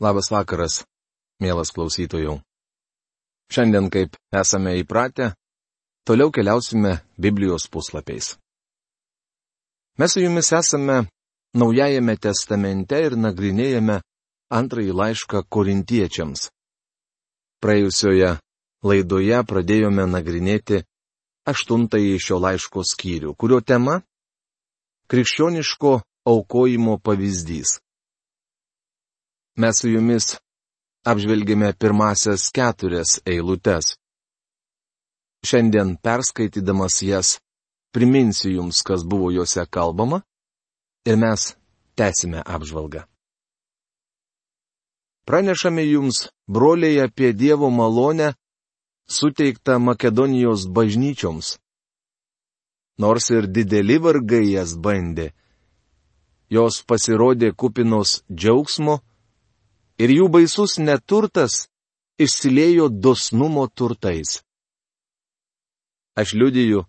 Labas vakaras, mielas klausytojų. Šiandien, kaip esame įpratę, toliau keliausime Biblijos puslapiais. Mes su jumis esame Naujajame testamente ir nagrinėjame antrąjį laišką korintiečiams. Praėjusioje laidoje pradėjome nagrinėti aštuntąjį šio laiško skyrių, kurio tema - krikščioniško aukojimo pavyzdys. Mes su jumis apžvelgėme pirmasias keturias eilutes. Šiandien perskaitydamas jas, priminsiu jums, kas buvo juose kalbama, ir mes tęsime apžvalgą. Pranešame jums, broliai, apie Dievo malonę, suteiktą Makedonijos bažnyčioms. Nors ir dideli vargai jas bandė, jos pasirodė kupinos džiaugsmo, ir jų baisus neturtas išsiliejo dosnumo turtais. Aš liudiju,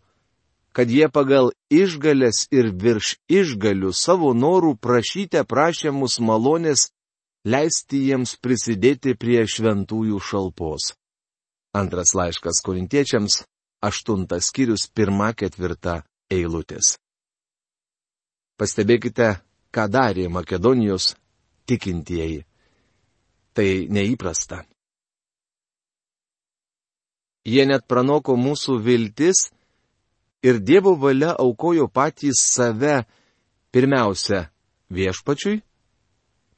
kad jie pagal išgalės ir virš išgalių savo norų prašyte prašė mus malonės leisti jiems prisidėti prie šventųjų šalpos. Antras laiškas korintiečiams, aštuntas skyrius, pirma ketvirta eilutės. Pastebėkite, ką darė Makedonijos tikintieji. Tai neįprasta. Jie net pranoko mūsų viltis ir Dievo valia aukojo patys save pirmiausia viešpačiui,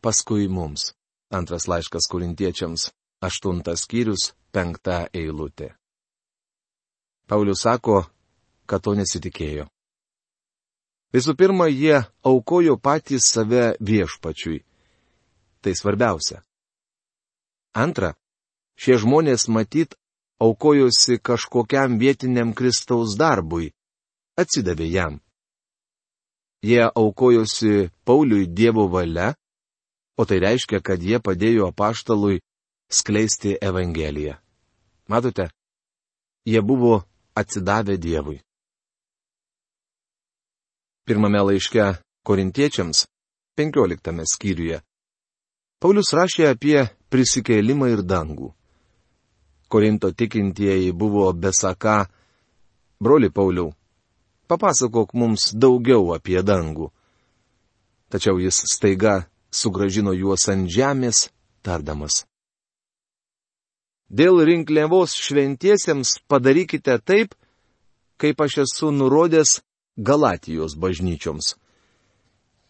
paskui mums. Antras laiškas kurintiečiams, aštuntas skyrius, penkta eilutė. Paulius sako, kad to nesitikėjo. Visų pirma, jie aukojo patys save viešpačiui. Tai svarbiausia. Antra, šie žmonės matyt aukojosi kažkokiam vietiniam Kristaus darbui, atsidavė jam. Jie aukojosi Pauliui Dievo valia, o tai reiškia, kad jie padėjo apaštalui skleisti Evangeliją. Matote, jie buvo atsidavę Dievui. Pirmame laiške korintiečiams, penkioliktame skyriuje, Paulius rašė apie prisikėlimą ir dangų. Korinto tikintieji buvo besaka, broli Pauliau, papasakok mums daugiau apie dangų. Tačiau jis staiga sugražino juos ant žemės, tardamas. Dėl rinkliavos šventiesiems padarykite taip, kaip aš esu nurodęs Galatijos bažnyčioms.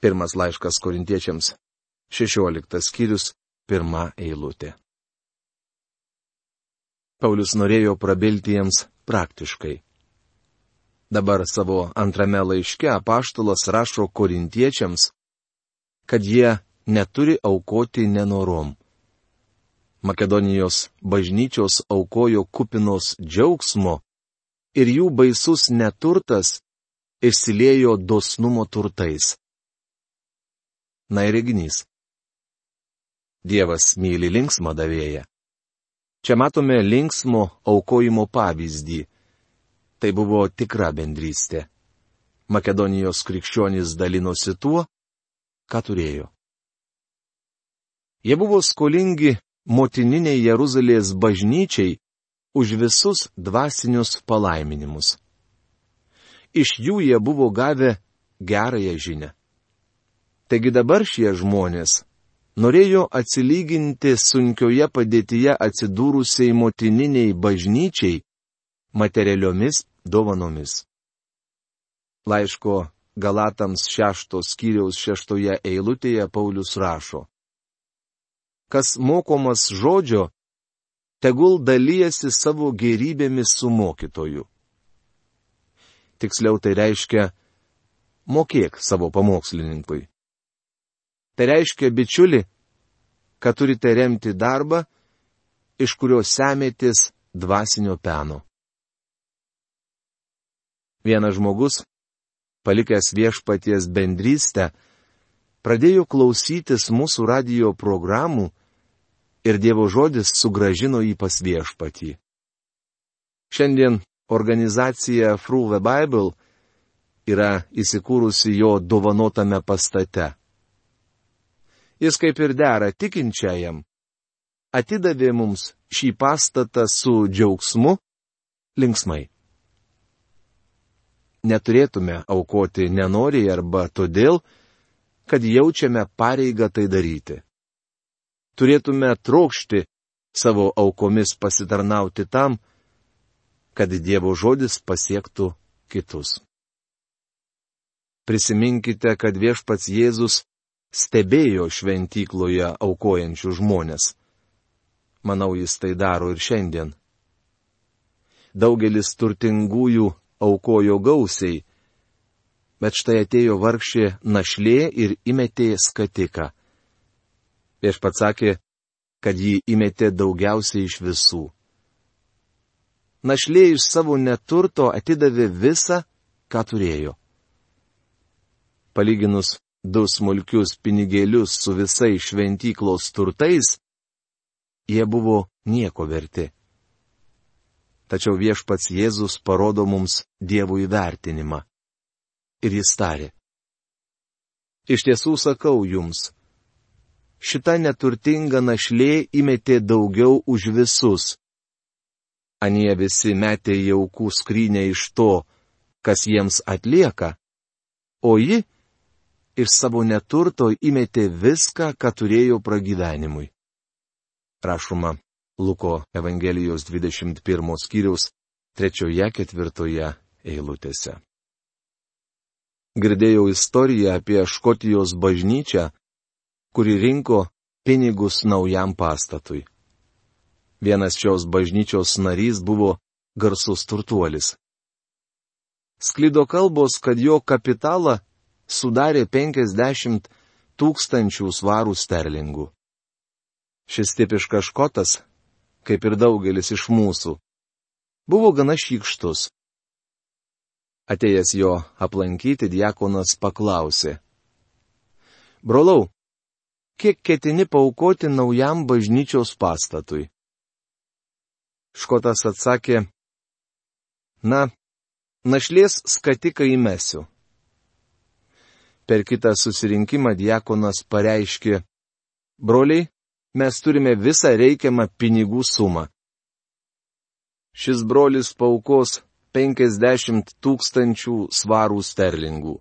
Pirmas laiškas korintiečiams 16 skyrius, pirma eilutė. Paulius norėjo prabilti jiems praktiškai. Dabar savo antrame laiške apaštalas rašo korintiečiams, kad jie neturi aukoti nenorom. Makedonijos bažnyčios aukojo kupinos džiaugsmo ir jų baisus neturtas išsiliejo dosnumo turtais. Na ir reginys. Dievas myli linksmą davėją. Čia matome linksmo aukojimo pavyzdį. Tai buvo tikra bendrystė. Makedonijos krikščionys dalinosi tuo, ką turėjo. Jie buvo skolingi motininiai Jeruzalės bažnyčiai už visus dvasinius palaiminimus. Iš jų jie buvo gavę gerąją žinę. Taigi dabar šie žmonės norėjo atsilyginti sunkioje padėtyje atsidūrusiai motininiai bažnyčiai materialiomis dovanomis. Laiško Galatams šeštos skyriaus šeštoje eilutėje Paulius rašo. Kas mokomas žodžio, tegul dalyjasi savo gerybėmis su mokytoju. Tiksliau tai reiškia, mokėk savo pamokslininkui. Tai reiškia, bičiuli, kad turite remti darbą, iš kurio semėtis dvasinio peno. Vienas žmogus, palikęs viešpaties bendrystę, pradėjo klausytis mūsų radio programų ir Dievo žodis sugražino jį pas viešpatį. Šiandien organizacija Through the Bible yra įsikūrusi jo dovanotame pastate. Jis kaip ir dera tikinčiajam, atidavė mums šį pastatą su džiaugsmu, linksmai. Neturėtume aukoti nenoriai arba todėl, kad jaučiame pareigą tai daryti. Turėtume trokšti savo aukomis pasitarnauti tam, kad Dievo žodis pasiektų kitus. Prisiminkite, kad viešpats Jėzus stebėjo šventykloje aukojančių žmonės. Manau, jis tai daro ir šiandien. Daugelis turtingųjų aukojo gausiai, bet štai atėjo vargšė našlė ir įmetė skatiką. Viešpats sakė, kad jį įmetė daugiausiai iš visų. Našlė iš savo neturto atidavė visą, ką turėjo. Palyginus du smulkius pinigėlius su visais šventyklos turtais, jie buvo nieko verti. Tačiau viešpats Jėzus parodo mums Dievo įvertinimą. Ir jis tarė. Iš tiesų sakau jums, šita neturtinga našlė įmetė daugiau už visus. Anie visi metė jaukų skrynę iš to, kas jiems atlieka, o ji iš savo neturto įmetė viską, ką turėjo pragyvenimui. Rašoma Luko Evangelijos 21 skyriaus 3-4 eilutėse. Girdėjau istoriją apie Škotijos bažnyčią, kuri rinko pinigus naujam pastatui. Vienas šios bažnyčios narys buvo garsus turtuolis. Sklido kalbos, kad jo kapitalą sudarė 50 tūkstančių svarų sterlingų. Šis tipiškas škotas, kaip ir daugelis iš mūsų, buvo gana šykštus. Atėjęs jo aplankyti, diakonas paklausė. Brolau, kiek ketini paukoti naujam bažnyčios pastatui? Škotas atsakė, na, našlės skatiką įmesiu. Per kitą susirinkimą diakonas pareiškė, broliai, mes turime visą reikiamą pinigų sumą. Šis brolis paukos 50 tūkstančių svarų sterlingų.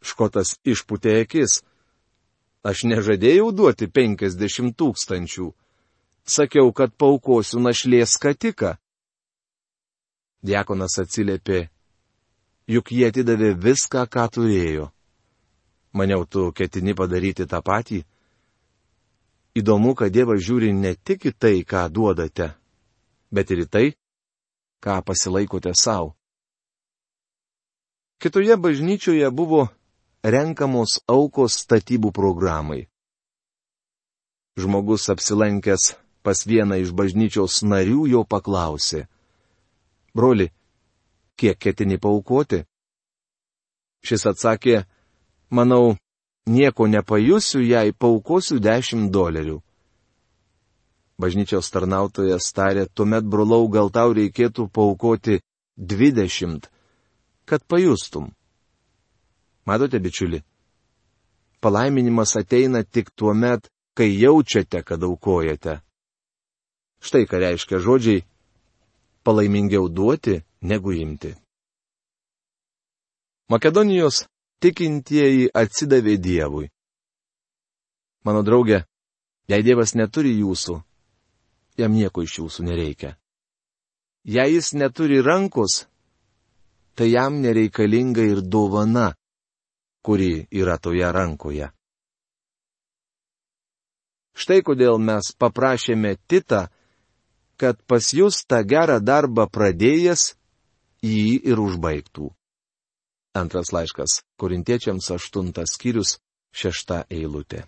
Škotas išputė akis. Aš nežadėjau duoti 50 tūkstančių. Sakiau, kad paukosiu našlės katiką. Diekonas atsiliepė, juk jie atidavė viską, ką turėjo. Maniau, tu ketini padaryti tą patį? Įdomu, kad Dievas žiūri ne tik į tai, ką duodate, bet ir į tai, ką pasilaikote savo. Kitoje bažnyčioje buvo renkamos aukos statybų programai. Žmogus apsilankęs pas vieną iš bažnyčios narių jo paklausė. Broli, kiek ketini paukoti? Šis atsakė, Manau, nieko nepajusiu, jei paukosiu 10 dolerių. Bažnyčios tarnautojas tarė, tuomet brolau gal tau reikėtų paukoti 20, kad pajustum. Matote, bičiuli, palaiminimas ateina tik tuo met, kai jaučiate, kad aukojate. Štai ką reiškia žodžiai - palaimingiau duoti, negu imti. Makedonijos tikintieji atsidavė Dievui. Mano draugė, jei Dievas neturi jūsų, jam nieko iš jūsų nereikia. Jei jis neturi rankos, tai jam nereikalinga ir dovana, kuri yra toje rankoje. Štai kodėl mes paprašėme Titą, kad pas jūs tą gerą darbą pradėjęs jį ir užbaigtų. Antras laiškas Korintiečiams aštuntas skyrius šešta eilutė.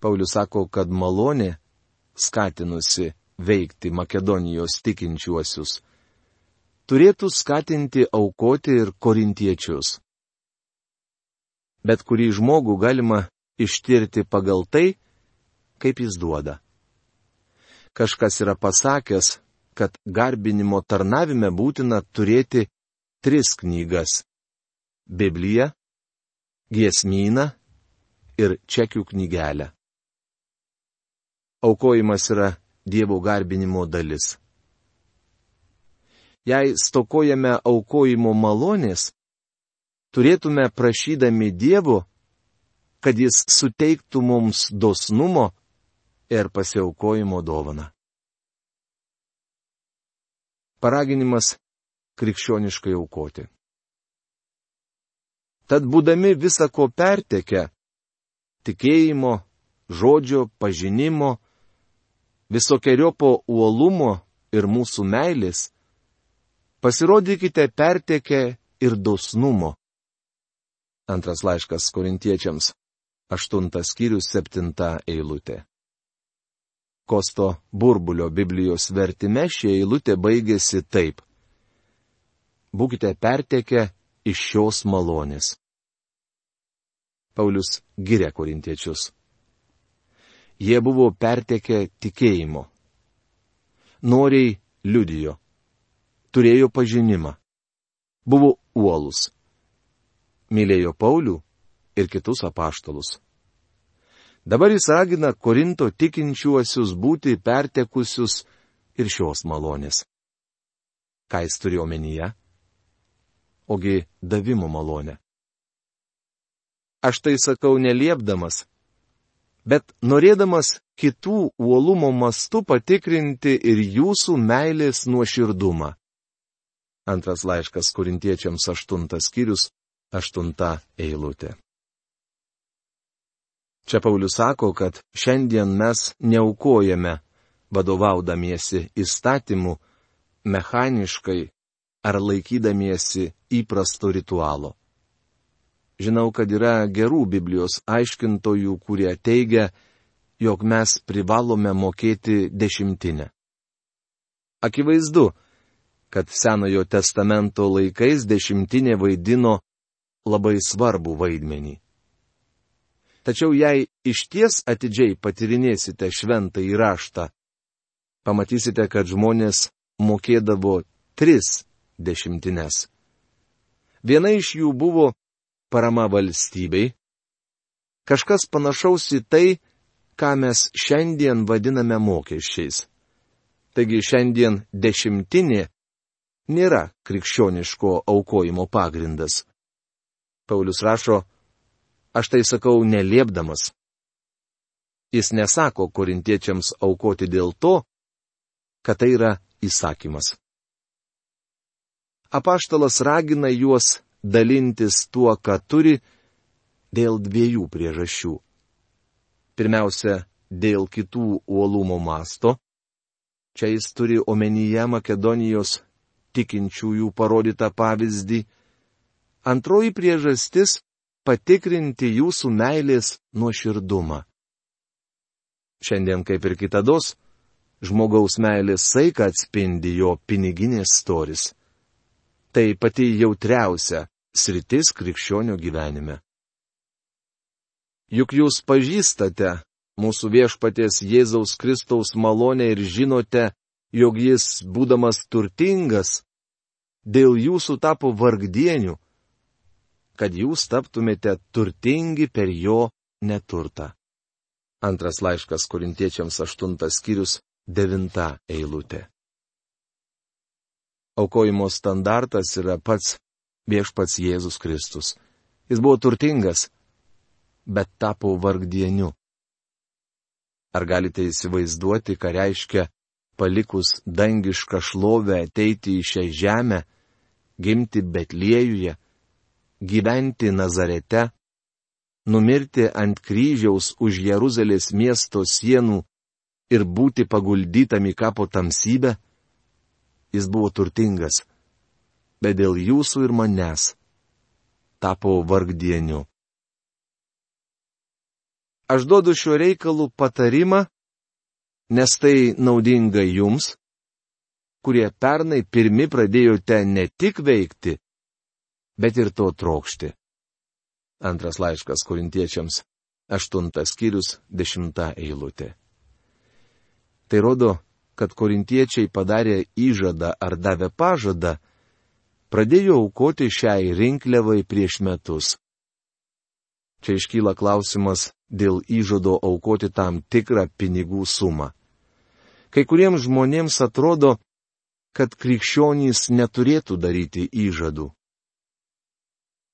Paulius sako, kad malonė, skatinusi veikti Makedonijos tikinčiuosius, turėtų skatinti aukoti ir korintiečius. Bet kurį žmogų galima ištirti pagal tai, kaip jis duoda. Kažkas yra pasakęs, kad garbinimo tarnavime būtina turėti tris knygas - Bibliją, Giesmyną ir čekių knygelę. Aukojimas yra Dievo garbinimo dalis. Jei stokojame aukojimo malonės, turėtume prašydami Dievo, kad Jis suteiktų mums dosnumo ir pasiaukojimo dovaną. Paraginimas krikščioniškai aukoti. Tad būdami visako pertekę - tikėjimo, žodžio, pažinimo, visokiojopo uolumo ir mūsų meilės - pasirodykite pertekę ir dosnumo. Antras laiškas korintiečiams, aštuntas skyrius, septinta eilutė. Kosto burbulio Biblijos vertime ši eilutė baigėsi taip. Būkite pertekę iš šios malonės. Paulius giria korintiečius. Jie buvo pertekę tikėjimo. Noriai liudijo. Turėjo pažinimą. Buvo uolus. Mylėjo Paulių ir kitus apaštalus. Dabar jis ragina Korinto tikinčiuosius būti pertekusius ir šios malonės. Ką jis turėjo omenyje? Ogi davimo malonė. Aš tai sakau neliepdamas, bet norėdamas kitų uolumo mastu patikrinti ir jūsų meilės nuoširdumą. Antras laiškas kurintiečiams aštuntas skyrius, aštunta eilutė. Čia Paulius sako, kad šiandien mes neaukojame, vadovaudamiesi įstatymu, mechaniškai ar laikydamiesi įprasto ritualo. Žinau, kad yra gerų Biblijos aiškintojų, kurie teigia, jog mes privalome mokėti dešimtinę. Akivaizdu, kad Senojo testamento laikais dešimtinė vaidino labai svarbų vaidmenį. Tačiau jei iš ties atidžiai patirinėsite šventą įraštą, pamatysite, kad žmonės mokėdavo tris dešimtines. Viena iš jų buvo parama valstybei, kažkas panašaus į tai, ką mes šiandien vadiname mokesčiais. Taigi šiandien dešimtinė nėra krikščioniško aukojimo pagrindas. Paulius rašo, aš tai sakau neliepdamas. Jis nesako korintiečiams aukoti dėl to, kad tai yra įsakymas. Apaštalas ragina juos dalintis tuo, ką turi, dėl dviejų priežasčių. Pirmiausia, dėl kitų uolumo masto. Čia jis turi omenyje Makedonijos tikinčiųjų parodytą pavyzdį. Antroji priežastis - patikrinti jūsų meilės nuoširdumą. Šiandien kaip ir kitados, žmogaus meilės saiką atspindi jo piniginės storis. Tai pati jautriausia sritis krikščionių gyvenime. Juk jūs pažįstate mūsų viešpaties Jėzaus Kristaus malonę ir žinote, jog jis, būdamas turtingas, dėl jūsų tapo vargdienių, kad jūs taptumėte turtingi per jo neturtą. Antras laiškas korintiečiams aštuntas skyrius devinta eilutė. Aukojimo standartas yra pats viešpats Jėzus Kristus. Jis buvo turtingas, bet tapo vargdieniu. Ar galite įsivaizduoti, ką reiškia palikus dangišką šlovę ateiti į šią žemę, gimti Betliejuje, gyventi Nazarete, numirti ant kryžiaus už Jeruzalės miesto sienų ir būti paguldytam į kapo tamsybę? Jis buvo turtingas, bet dėl jūsų ir manęs tapo vargdieniu. Aš duodu šiuo reikalu patarimą, nes tai naudinga jums, kurie pernai pirmi pradėjote ne tik veikti, bet ir to trokšti. Antras laiškas korintiečiams, aštuntas skyrius, dešimta eilutė. Tai rodo, kad korintiečiai padarė įžadą ar davė pažadą, pradėjo aukoti šiai rinkliavai prieš metus. Čia iškyla klausimas dėl įžado aukoti tam tikrą pinigų sumą. Kai kuriems žmonėms atrodo, kad krikščionys neturėtų daryti įžadų.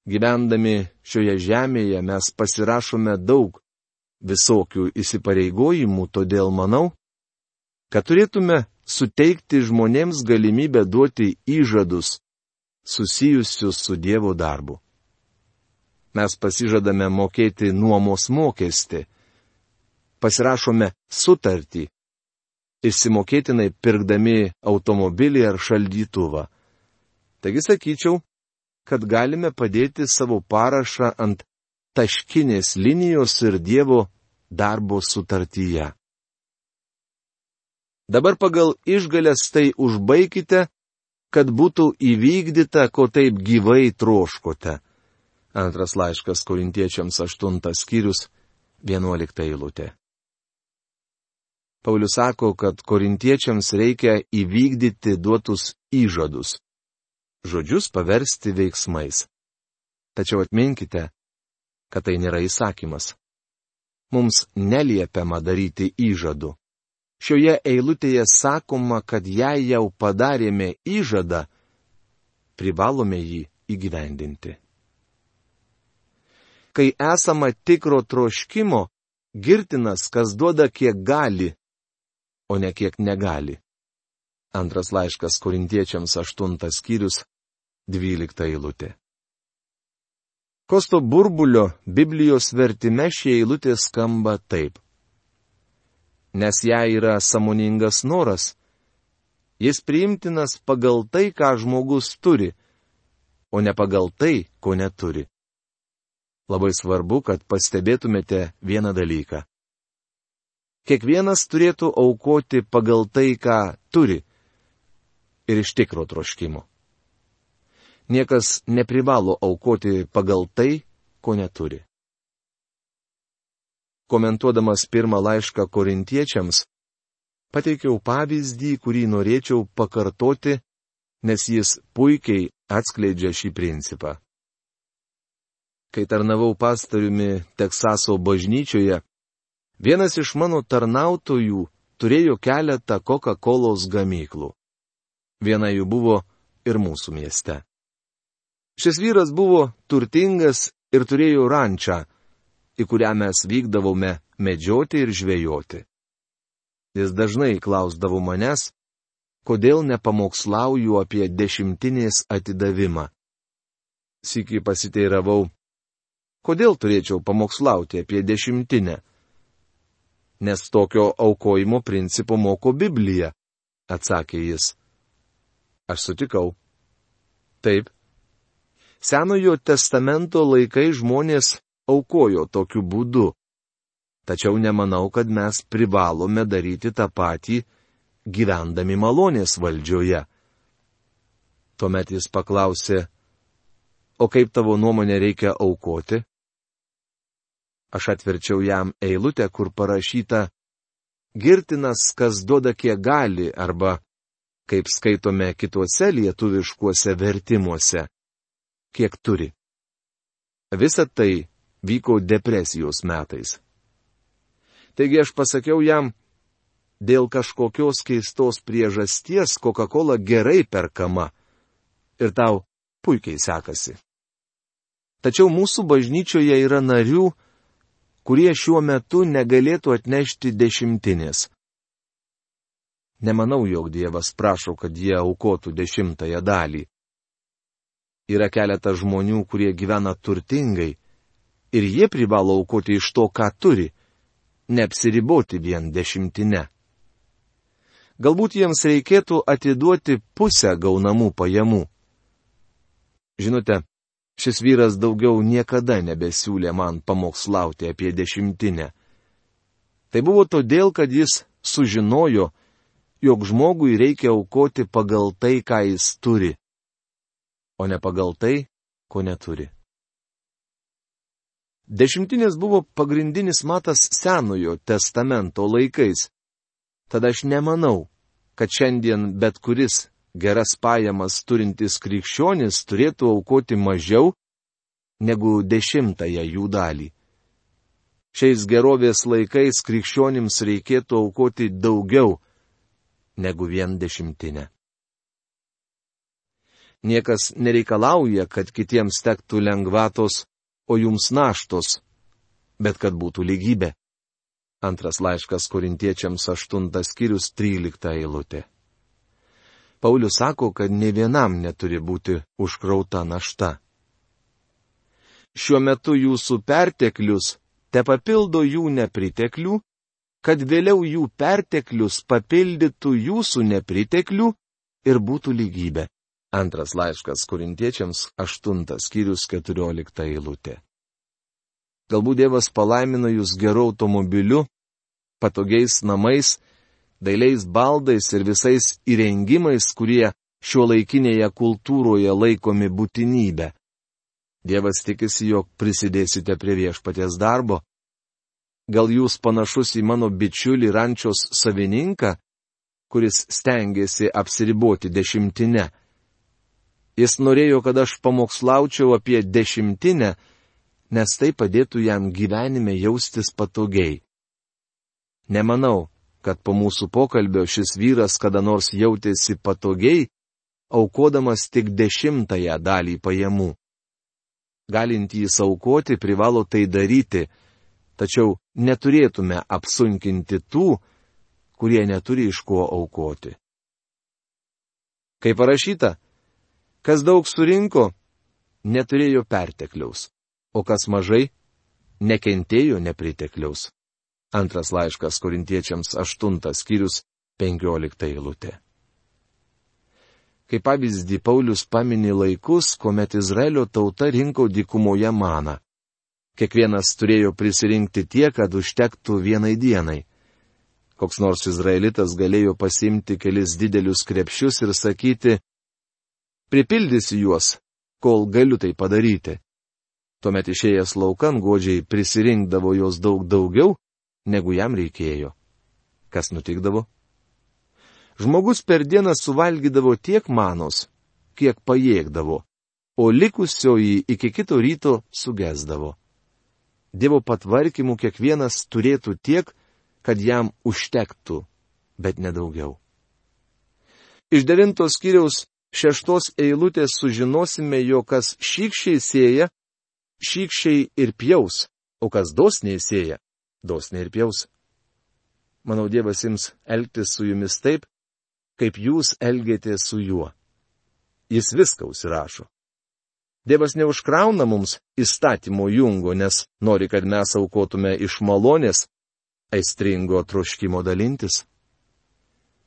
Gyvendami šioje žemėje mes pasirašome daug visokių įsipareigojimų, todėl manau, kad turėtume suteikti žmonėms galimybę duoti įžadus susijusius su Dievo darbu. Mes pasižadame mokėti nuomos mokestį, pasirašome sutartį, išsimokėtinai pirkdami automobilį ar šaldytuvą. Taigi sakyčiau, kad galime padėti savo parašą ant taškinės linijos ir Dievo darbo sutartyje. Dabar pagal išgalės tai užbaikite, kad būtų įvykdyta, ko taip gyvai troškote. Antras laiškas korintiečiams aštuntas skyrius, vienuolikta eilutė. Paulius sako, kad korintiečiams reikia įvykdyti duotus įžadus. Žodžius paversti veiksmais. Tačiau atminkite, kad tai nėra įsakymas. Mums neliepiama daryti įžadų. Šioje eilutėje sakoma, kad jei jau padarėme įžadą, privalome jį įgyvendinti. Kai esama tikro troškimo, girtinas, kas duoda kiek gali, o ne kiek negali. Antras laiškas korintiečiams aštuntas skyrius, dvylikta eilutė. Kosto burbulio Biblijos vertime šie eilutė skamba taip nes jei yra samoningas noras, jis priimtinas pagal tai, ką žmogus turi, o ne pagal tai, ko neturi. Labai svarbu, kad pastebėtumėte vieną dalyką. Kiekvienas turėtų aukoti pagal tai, ką turi ir iš tikro troškimo. Niekas neprivalo aukoti pagal tai, ko neturi komentuodamas pirmą laišką korintiečiams, pateikiau pavyzdį, kurį norėčiau pakartoti, nes jis puikiai atskleidžia šį principą. Kai tarnavau pastoriumi Teksaso bažnyčioje, vienas iš mano tarnautojų turėjo keletą Coca-Cola gamyklų. Viena jų buvo ir mūsų mieste. Šis vyras buvo turtingas ir turėjo rančą, į kurią mes vykdavome medžioti ir žvejoti. Jis dažnai klausdavo manęs, kodėl nepamokslauju apie dešimtinės atidavimą. Sikį pasiteiravau, kodėl turėčiau pamokslauti apie dešimtinę? Nes tokio aukojimo principo moko Biblija, atsakė jis. Aš sutikau. Taip. Senojo testamento laikai žmonės aukojo tokiu būdu. Tačiau nemanau, kad mes privalome daryti tą patį, gyvendami malonės valdžioje. Tuomet jis paklausė, o kaip tavo nuomonė reikia aukoti? Aš atverčiau jam eilutę, kur parašyta, girtinas, kas duoda kiek gali, arba, kaip skaitome kituose lietuviškuose vertimuose, kiek turi. Visa tai vyko depresijos metais. Taigi aš pasakiau jam, dėl kažkokios keistos priežasties Coca-Cola gerai perkama ir tau puikiai sekasi. Tačiau mūsų bažnyčioje yra narių, kurie šiuo metu negalėtų atnešti dešimtinės. Nemanau, jog Dievas prašo, kad jie aukotų dešimtąją dalį. Yra keletas žmonių, kurie gyvena turtingai ir jie privalo aukoti iš to, ką turi, neapsiriboti vien dešimtinę. Galbūt jiems reikėtų atiduoti pusę gaunamų pajamų. Žinote, šis vyras daugiau niekada nebesiūlė man pamokslauti apie dešimtinę. Tai buvo todėl, kad jis sužinojo, jog žmogui reikia aukoti pagal tai, ką jis turi, o ne pagal tai, ko neturi. Dešimtinės buvo pagrindinis matas Senojo testamento laikais. Tad aš nemanau, kad šiandien bet kuris geras pajamas turintis krikščionis turėtų aukoti mažiau negu dešimtąją jų dalį. Šiais gerovės laikais krikščionims reikėtų aukoti daugiau negu vien dešimtinę. Niekas nereikalauja, kad kitiems tektų lengvatos, o jums naštos, bet kad būtų lygybė. Antras laiškas korintiečiams 8 skyrius 13 eilutė. Paulius sako, kad ne vienam neturi būti užkrauta našta. Šiuo metu jūsų perteklius te papildo jų nepriteklių, kad vėliau jų perteklius papildytų jūsų nepriteklių ir būtų lygybė. Antras laiškas korintiečiams, aštuntas skyrius, keturiolikta eilutė. Galbūt Dievas palaimino jūs geru automobiliu, patogiais namais, dailiais baldais ir visais įrengimais, kurie šio laikinėje kultūroje laikomi būtinybė. Dievas tikisi, jog prisidėsite prie viešpaties darbo. Gal jūs panašus į mano bičiulį rančios savininką, kuris stengiasi apsiriboti dešimtinę. Jis norėjo, kad aš pamokslaučiau apie dešimtinę, nes tai padėtų jam gyvenime jaustis patogiai. Nemanau, kad po mūsų pokalbio šis vyras kada nors jautėsi patogiai, aukodamas tik dešimtąją dalį pajamų. Galintys aukoti privalo tai daryti, tačiau neturėtume apsunkinti tų, kurie neturi iš ko aukoti. Kaip parašyta, kas daug surinko, neturėjo pertekliaus, o kas mažai, nekentėjo nepritekliaus. Antras laiškas korintiečiams aštuntas skyrius penkiolikta eilutė. Kaip pavyzdį Paulius pamini laikus, kuomet Izraelio tauta rinko dykumoje maną. Kiekvienas turėjo prisirinkti tiek, kad užtektų vienai dienai. Koks nors izraelitas galėjo pasimti kelis didelius krepšius ir sakyti, pripildysiu juos, kol galiu tai padaryti. Tuomet išėjęs laukan godžiai prisirinkdavo jos daug daugiau negu jam reikėjo. Kas nutikdavo? Žmogus per dieną suvalgydavo tiek manos, kiek pajėgdavo, o likusioji iki kito ryto sugesdavo. Dievo patvarkymų kiekvienas turėtų tiek, kad jam užtektų, bet nedaugiau. Iš devintos kiriaus šeštos eilutės sužinosime, jog kas šykščiai sėja, šykščiai ir pjaus, o kas dosniai sėja, dosniai ir pjaus. Manau, Dievas jums elgtis su jumis taip, kaip jūs elgėtės su juo. Jis viską užsirašo. Dievas neužkrauna mums įstatymo jungo, nes nori, kad mes aukotume iš malonės, aistringo troškimo dalintis.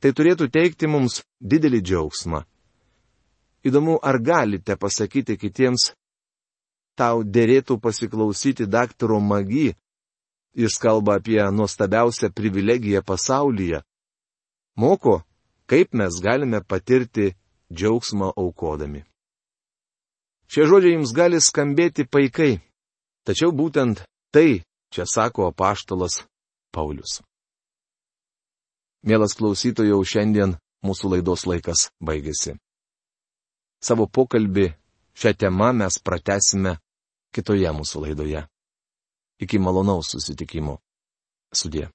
Tai turėtų teikti mums didelį džiaugsmą. Įdomu, ar galite pasakyti kitiems, tau dėrėtų pasiklausyti daktaro Magi, Jis kalba apie nuostabiausią privilegiją pasaulyje. Moko, kaip mes galime patirti džiaugsmą aukodami. Šie žodžiai jums gali skambėti paikai, tačiau būtent tai čia sako apaštalas Paulius. Mielas klausytojau, šiandien mūsų laidos laikas baigėsi. Savo pokalbį šią temą mes pratesime kitoje mūsų laidoje. Iki malonaus susitikimo. Sudė.